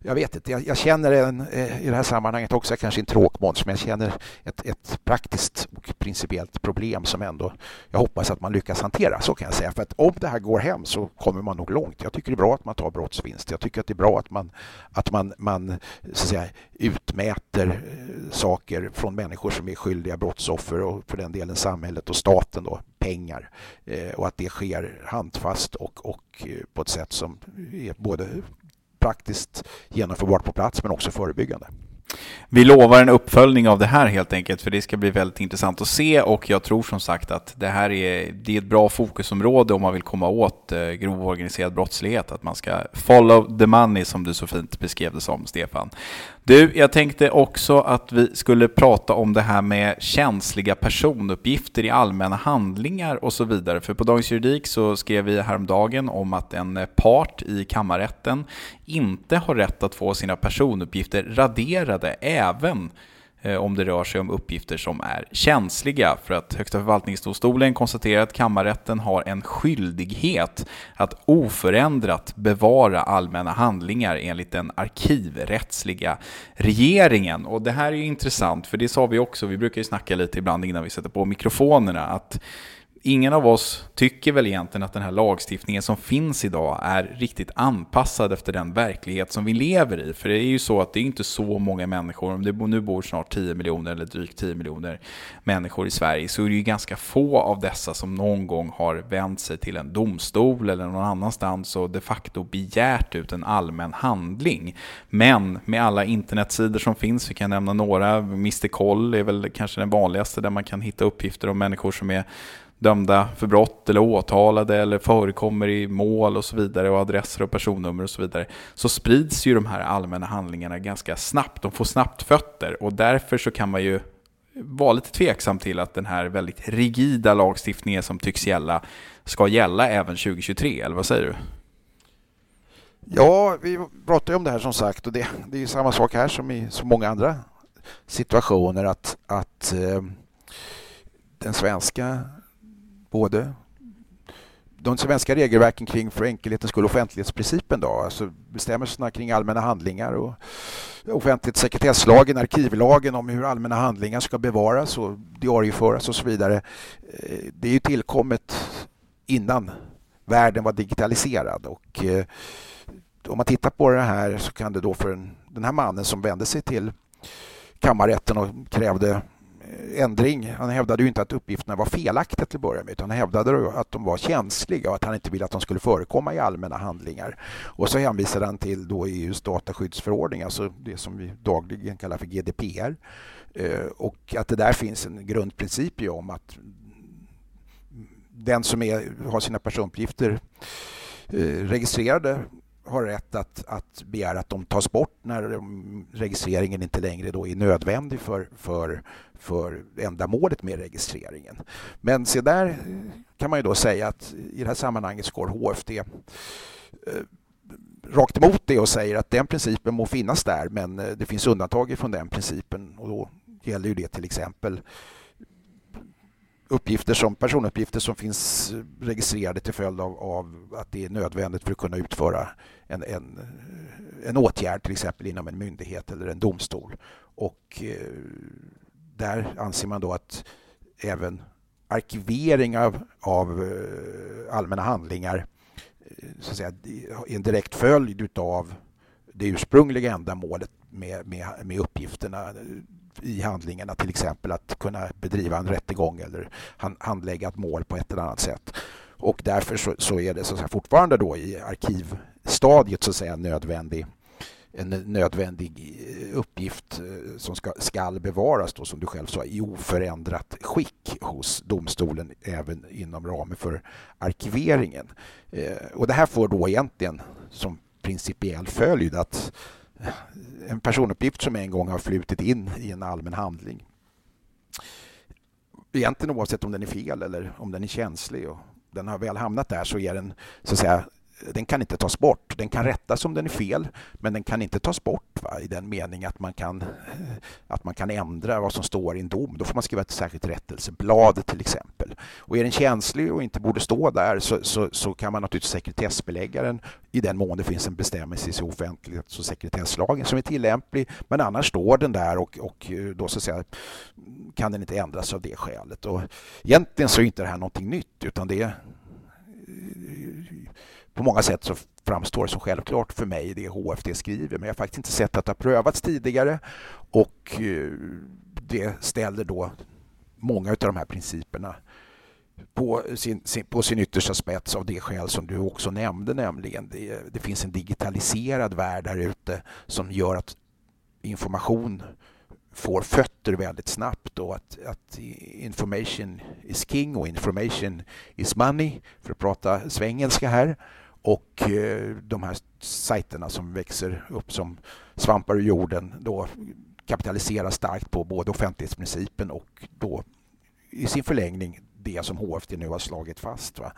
B: jag vet inte, jag, jag känner en, eh, i det här sammanhanget också, kanske inte tråkmåns, men jag känner ett, ett praktiskt och principiellt problem som ändå jag hoppas att man lyckas hantera. Så kan jag säga. För att om det här går hem så kommer man nog långt. Jag tycker det är bra att man tar brottsvinst. Jag tycker att det är bra att man, att man, man så att säga, utmäter eh, saker från människor som är skyldiga brottsoffer och för den delen samhället och staten då, pengar. Eh, och att det sker handfast och, och på ett sätt som är både praktiskt genomförbart på plats men också förebyggande.
A: Vi lovar en uppföljning av det här helt enkelt, för det ska bli väldigt intressant att se och jag tror som sagt att det här är, det är ett bra fokusområde om man vill komma åt eh, grov organiserad brottslighet, att man ska follow the money som du så fint beskrev det som, Stefan. Du, jag tänkte också att vi skulle prata om det här med känsliga personuppgifter i allmänna handlingar och så vidare. För på Dagens Juridik så skrev vi häromdagen om att en part i kammarrätten inte har rätt att få sina personuppgifter raderade även Eh, om det rör sig om uppgifter som är känsliga för att Högsta förvaltningsdomstolen konstaterar att kammarrätten har en skyldighet att oförändrat bevara allmänna handlingar enligt den arkivrättsliga regeringen. Och det här är ju intressant, för det sa vi också, vi brukar ju snacka lite ibland innan vi sätter på mikrofonerna, att ingen av oss tycker väl egentligen att den här lagstiftningen som finns idag är riktigt anpassad efter den verklighet som vi lever i. För det är ju så att det är inte så många människor, om det nu bor snart 10 miljoner eller drygt 10 miljoner människor i Sverige, så är det ju ganska få av dessa som någon gång har vänt sig till en domstol eller någon annanstans och de facto begärt ut en allmän handling. Men med alla internetsidor som finns, vi kan nämna några, Mr Koll är väl kanske den vanligaste där man kan hitta uppgifter om människor som är dömda för brott eller åtalade eller förekommer i mål och så vidare och adresser och personnummer och så vidare så sprids ju de här allmänna handlingarna ganska snabbt. De får snabbt fötter och därför så kan man ju vara lite tveksam till att den här väldigt rigida lagstiftningen som tycks gälla ska gälla även 2023, eller vad säger du?
B: Ja, vi pratar ju om det här som sagt och det, det är ju samma sak här som i så många andra situationer att, att eh, den svenska både de svenska regelverken kring för enkelhetens skull offentlighetsprincipen då, alltså bestämmelserna kring allmänna handlingar och offentlighetssekretesslagen, arkivlagen om hur allmänna handlingar ska bevaras och diarieföras och så vidare. Eh, det är ju tillkommet innan världen var digitaliserad och eh, om man tittar på det här så kan det då för den här mannen som vände sig till kammarrätten och krävde ändring. Han hävdade ju inte att uppgifterna var felaktiga till att börja med utan han hävdade att de var känsliga och att han inte ville att de skulle förekomma i allmänna handlingar. Och så hänvisade han till då EUs dataskyddsförordning, alltså det som vi dagligen kallar för GDPR. Eh, och att det där finns en grundprincip ju om att den som är, har sina personuppgifter eh, registrerade har rätt att, att begära att de tas bort när registreringen inte längre då är nödvändig för, för, för ändamålet med registreringen. Men se där eh, kan man ju då säga att i det här sammanhanget går HFD eh, rakt emot det och säger att den principen må finnas där men eh, det finns undantag från den principen och då gäller ju det till exempel uppgifter som personuppgifter som finns registrerade till följd av, av att det är nödvändigt för att kunna utföra en, en, en åtgärd till exempel inom en myndighet eller en domstol. Och eh, där anser man då att även arkivering av, av eh, allmänna handlingar eh, så att säga, är en direkt följd av det ursprungliga ändamålet med, med, med uppgifterna i handlingarna, till exempel att kunna bedriva en rättegång eller handlägga ett mål på ett eller annat sätt. Och därför så, så är det så säga, fortfarande då i arkivstadiet så att säga nödvändig en nödvändig eh, uppgift eh, som ska, skall bevaras då, som du själv sa, i oförändrat skick hos domstolen även inom ramen för arkiveringen. Eh, och det här får då egentligen som principiell följd att en personuppgift som en gång har flutit in i en allmän handling. Egentligen oavsett om den är fel eller om den är känslig och den har väl hamnat där så är den så att säga den kan inte tas bort. Den kan rättas om den är fel, men den kan inte tas bort va? i den mening att man, kan, eh, att man kan ändra vad som står i en dom. Då får man skriva ett särskilt rättelseblad till exempel. Och är den känslig och inte borde stå där så, så, så kan man naturligtvis sekretessbelägga den i den mån det finns en bestämmelse i offentlighets och sekretesslagen som är tillämplig. Men annars står den där och, och eh, då så att säga, kan den inte ändras av det skälet. Och egentligen så är inte det här någonting nytt utan det är eh, på många sätt så framstår det som självklart för mig det HFD skriver men jag har faktiskt inte sett att det har prövats tidigare och eh, det ställer då många av de här principerna på sin, på sin yttersta spets av det skäl som du också nämnde, nämligen det, det finns en digitaliserad värld där ute som gör att information får fötter väldigt snabbt och att, att information is king och information is money, för att prata svengelska här. Och eh, de här sajterna som växer upp som svampar ur jorden då kapitaliserar starkt på både offentlighetsprincipen och då i sin förlängning det som HFD nu har slagit fast. Va?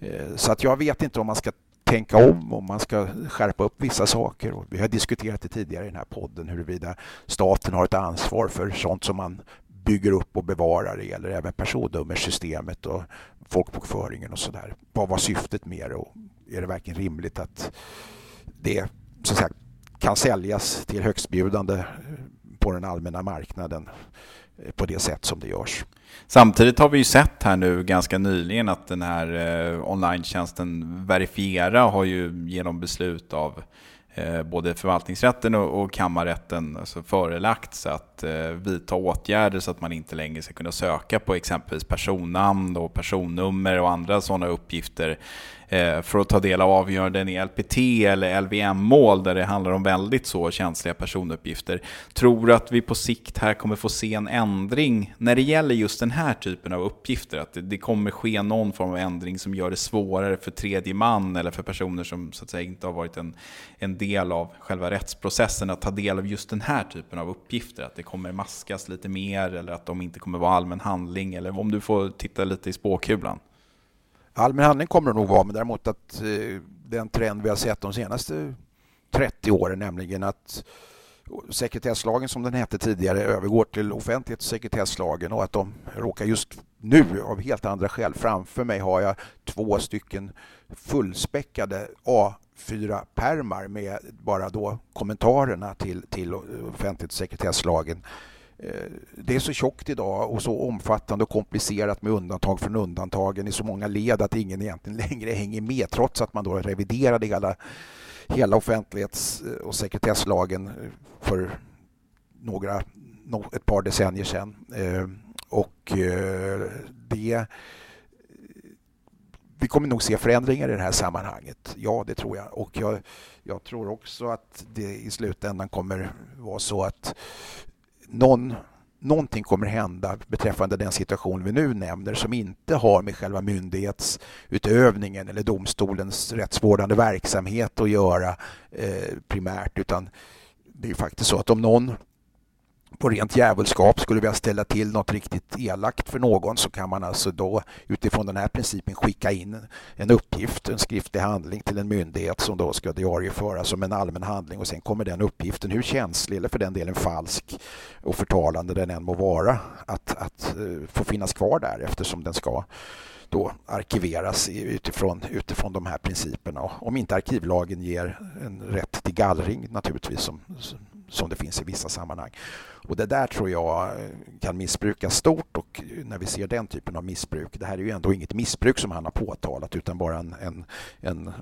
B: Eh, så att jag vet inte om man ska tänka om, om man ska skärpa upp vissa saker. Och vi har diskuterat det tidigare i den här podden huruvida staten har ett ansvar för sånt som man bygger upp och bevarar. Det gäller även personnummersystemet och folkbokföringen och sådär. Vad var syftet med det och är det verkligen rimligt att det så sagt, kan säljas till högstbjudande på den allmänna marknaden eh, på det sätt som det görs.
A: Samtidigt har vi ju sett här nu ganska nyligen att den här eh, online-tjänsten Verifiera har ju genom beslut av Eh, både förvaltningsrätten och, kammarrätten alltså förelagts att eh, vidta åtgärder så att man inte längre ska kunna söka på exempelvis personnamn och personnummer och andra sådana uppgifter Eh, för att ta del av avgöranden i LPT eller LVM-mål där det handlar om väldigt så känsliga personuppgifter. Tror du att vi på sikt här kommer få se en ändring när det gäller just den här typen av uppgifter? Att det kommer ske någon form av ändring som gör det svårare för tredje man eller för personer som så att säga inte har varit en, en del av själva rättsprocessen att ta del av just den här typen av uppgifter? Att det kommer maskas lite mer eller att de inte kommer vara allmän handling? Eller om du får titta lite i spåkulan?
B: Allmän handling kommer det nog vara, men däremot att eh, den trend vi har sett de senaste 30 åren, nämligen att sekretesslagen som den hette tidigare övergår till offentlighets och sekretesslagen och att de råkar just nu av helt andra skäl. Framför mig har jag två stycken fullspäckade A4-permar med bara då kommentarerna till, till offentlighets och sekretesslagen eh, det är så tjockt idag och så omfattande och komplicerat med undantag från undantagen i så många led att ingen egentligen längre hänger med trots att man då reviderade hela, hela offentlighets eh, och sekretesslagen eh, för några, ett par decennier sedan. Eh, och det vi kommer nog se förändringar i det här sammanhanget. Ja, det tror jag. Och jag, jag tror också att det i slutändan kommer vara så att någon, någonting kommer hända beträffande den situation vi nu nämner som inte har med själva myndighetsutövningen eller domstolens rättsvårdande verksamhet att göra eh, primärt utan det är faktiskt så att om någon på rent djävulskap skulle vilja ställa till något riktigt elakt för någon så kan man alltså då utifrån den här principen skicka in en uppgift, en skriftlig handling till en myndighet som då ska diarieföras som en allmän handling och sen kommer den uppgiften, hur känslig eller för den delen falsk och förtalande den än må vara, att, att eh, få finnas kvar där eftersom den ska då arkiveras utifrån, utifrån de här principerna. Om inte arkivlagen ger en rätt till gallring naturligtvis som, som det finns i vissa sammanhang. Och det där tror jag kan missbrukas stort och när vi ser den typen av missbruk, det här är ju ändå inget missbruk som han har påtalat utan bara en, en, en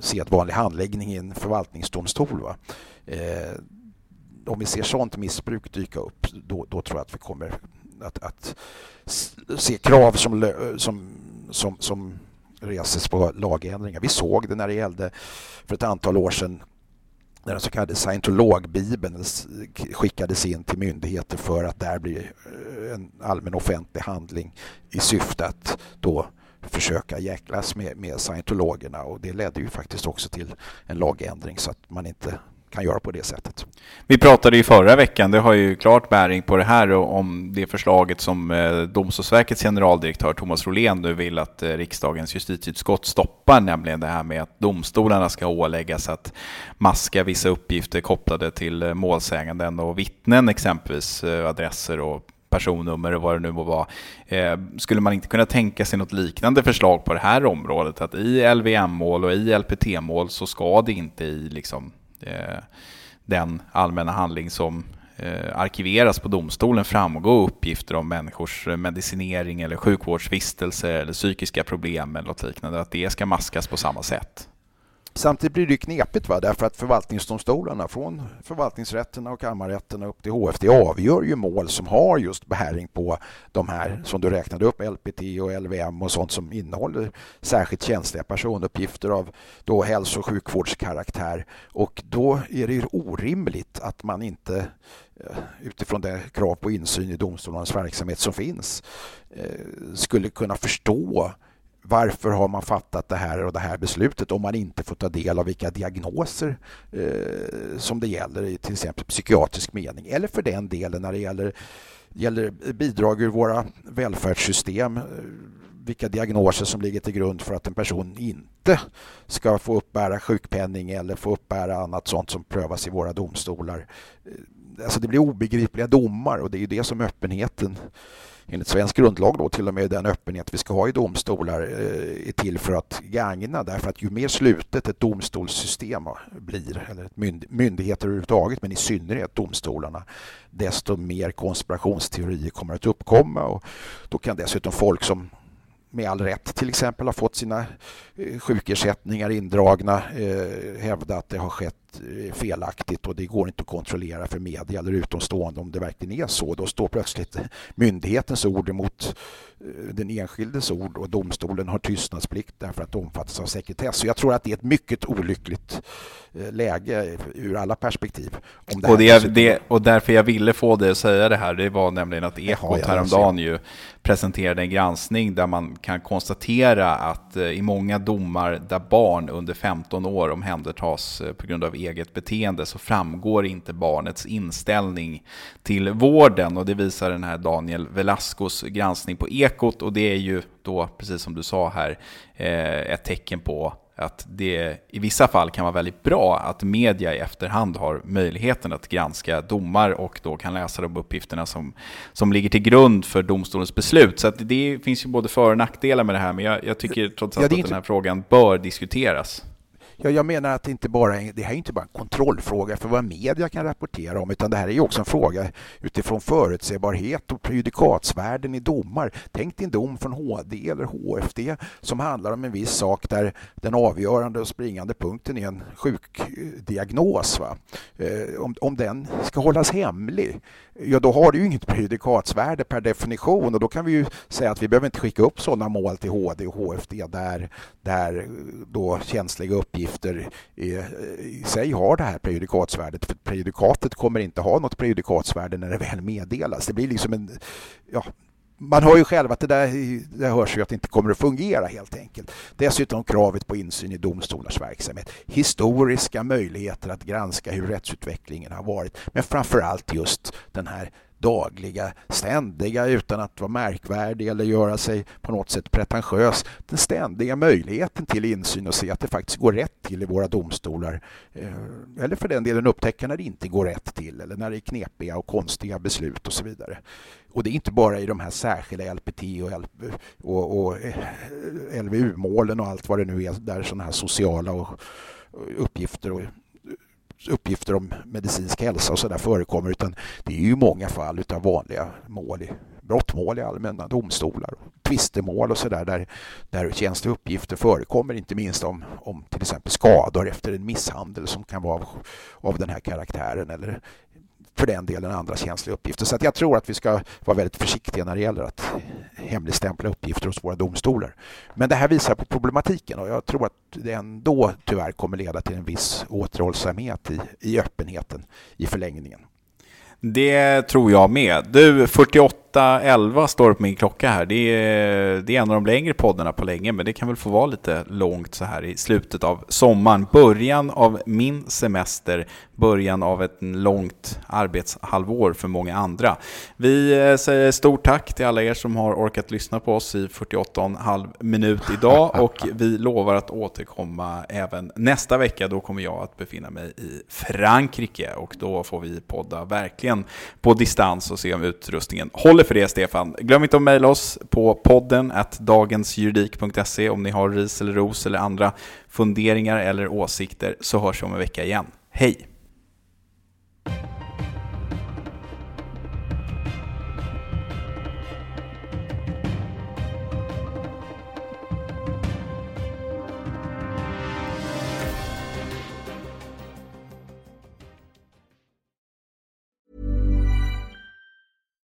B: sedvanlig handläggning i en förvaltningsdomstol. Va? Eh, om vi ser sånt missbruk dyka upp, då, då tror jag att vi kommer att, att se krav som, som, som, som reses på lagändringar. Vi såg det när det gällde för ett antal år sedan när den så kallade scientologbibeln skickades in till myndigheter för att där bli eh, en allmän offentlig handling i syfte att då försöka jäklas med, med scientologerna. Och det ledde ju faktiskt också till en lagändring så att man inte kan göra på det sättet.
A: Vi pratade ju förra veckan, det har ju klart bäring på det här, om det förslaget som eh, Domstolsverkets generaldirektör Thomas Rolén nu vill att eh, riksdagens justitieutskott stoppar, nämligen det här med att domstolarna ska åläggas att maska vissa uppgifter kopplade till eh, målsäganden och vittnen, exempelvis adresser och personnummer och vad det nu må vara. skulle man inte kunna tänka sig något liknande förslag på det här området? Att i LVM-mål och i LPT-mål så ska det inte i liksom Eh, den allmänna handling som eh, arkiveras på domstolen framgå uppgifter om människors eh, medicinering eller sjukvårdsvistelse eller psykiska problem eller något liknande, att det ska maskas på samma sätt.
B: Samtidigt blir det knepigt va? därför att förvaltningsdomstolarna från förvaltningsrätterna och kammarrätterna upp till HFD avgör ju mål som har just bäring på de här som du räknade upp, LPT och LVM och sånt som innehåller särskilt känsliga personuppgifter av då hälso och sjukvårdskaraktär. Och då är det ju orimligt att man inte eh, utifrån det krav på insyn i domstolarnas verksamhet som finns eh, skulle kunna förstå varför har man fattat det här och det här beslutet om man inte får ta del av vilka diagnoser eh, som det gäller i till exempel psykiatrisk mening eller för den delen när det gäller, gäller bidrag ur våra välfärdssystem eh, vilka diagnoser som ligger till grund för att en person inte ska få uppbära sjukpenning eller få uppbära annat sånt som prövas i våra domstolar. Eh, alltså det blir obegripliga domar och det är det som öppenheten enligt svensk grundlag då till och med den öppenhet vi ska ha i domstolar eh, är till för att gagna. Därför att ju mer slutet ett domstolssystem blir, eller myndigheter överhuvudtaget, men i synnerhet domstolarna, desto mer konspirationsteorier kommer att uppkomma. Och då kan dessutom folk som med all rätt till exempel har fått sina eh, sjukersättningar indragna eh, hävda att det har skett eh, felaktigt och det går inte att kontrollera för media eller utomstående om det verkligen är så. Då står plötsligt myndighetens ord emot den enskildes ord och domstolen har tystnadsplikt därför att det omfattas av sekretess. Så jag tror att det är ett mycket olyckligt läge ur alla perspektiv.
A: Det och, det, det, och därför jag ville få dig att säga det här, det var nämligen att Ekot häromdagen ju presenterade en granskning där man kan konstatera att i många domar där barn under 15 år omhändertas på grund av eget beteende så framgår inte barnets inställning till vården och det visar den här Daniel Velascos granskning på Ekot och det är ju då, precis som du sa här, ett tecken på att det i vissa fall kan vara väldigt bra att media i efterhand har möjligheten att granska domar och då kan läsa de uppgifterna som, som ligger till grund för domstolens beslut. Så det finns ju både för och nackdelar med det här, men jag, jag tycker trots allt ja, att den här frågan bör diskuteras.
B: Ja, jag menar att det inte bara det här är inte bara en kontrollfråga för vad media kan rapportera om utan det här är också en fråga utifrån förutsägbarhet och prejudikatsvärden i domar. Tänk din dom från HD eller HFD som handlar om en viss sak där den avgörande och springande punkten är en sjukdiagnos. Va? Eh, om, om den ska hållas hemlig ja då har det ju inget prejudikatsvärde per definition och då kan vi ju säga att vi behöver inte skicka upp sådana mål till HD och HFD där, där då känsliga uppgifter i, i sig har det här prejudikatsvärdet. För prejudikatet kommer inte ha något prejudikatsvärde när det väl meddelas. Det blir liksom en ja, man hör ju själv att det där det hörs ju att det inte kommer att fungera helt enkelt. Dessutom kravet på insyn i domstolars verksamhet. Historiska möjligheter att granska hur rättsutvecklingen har varit. Men framför allt just den här dagliga, ständiga utan att vara märkvärdig eller göra sig på något sätt pretentiös. Den ständiga möjligheten till insyn och se att det faktiskt går rätt till i våra domstolar. Eh, eller för den delen upptäcka när det inte går rätt till eller när det är knepiga och konstiga beslut och så vidare. Och det är inte bara i de här särskilda LPT och, och, eh, och LVU-målen och allt vad det nu är där sådana här sociala och uppgifter och uppgifter om medicinsk hälsa och sådär förekommer utan det är ju många fall av vanliga mål i brottmål i allmänna domstolar, tvistemål och sådär där, där känsliga uppgifter förekommer, inte minst om, om till exempel skador efter en misshandel som kan vara av, av den här karaktären eller för den delen andra känsliga uppgifter. Så att jag tror att vi ska vara väldigt försiktiga när det gäller att hemligstämpla uppgifter hos våra domstolar. Men det här visar på problematiken och jag tror att det ändå tyvärr kommer leda till en viss återhållsamhet i, i öppenheten i förlängningen.
A: Det tror jag med. Du, 48 8.11 står det på min klocka här. Det är, det är en av de längre poddarna på länge, men det kan väl få vara lite långt så här i slutet av sommaren. Början av min semester, början av ett långt arbetshalvår för många andra. Vi eh, säger stort tack till alla er som har orkat lyssna på oss i 48,5 minut idag och vi lovar att återkomma även nästa vecka. Då kommer jag att befinna mig i Frankrike och då får vi podda verkligen på distans och se om utrustningen håller för det, Stefan. Glöm inte att mejla oss på podden at dagensjuridik.se om ni har ris eller ros eller andra funderingar eller åsikter så hörs vi om en vecka igen. Hej!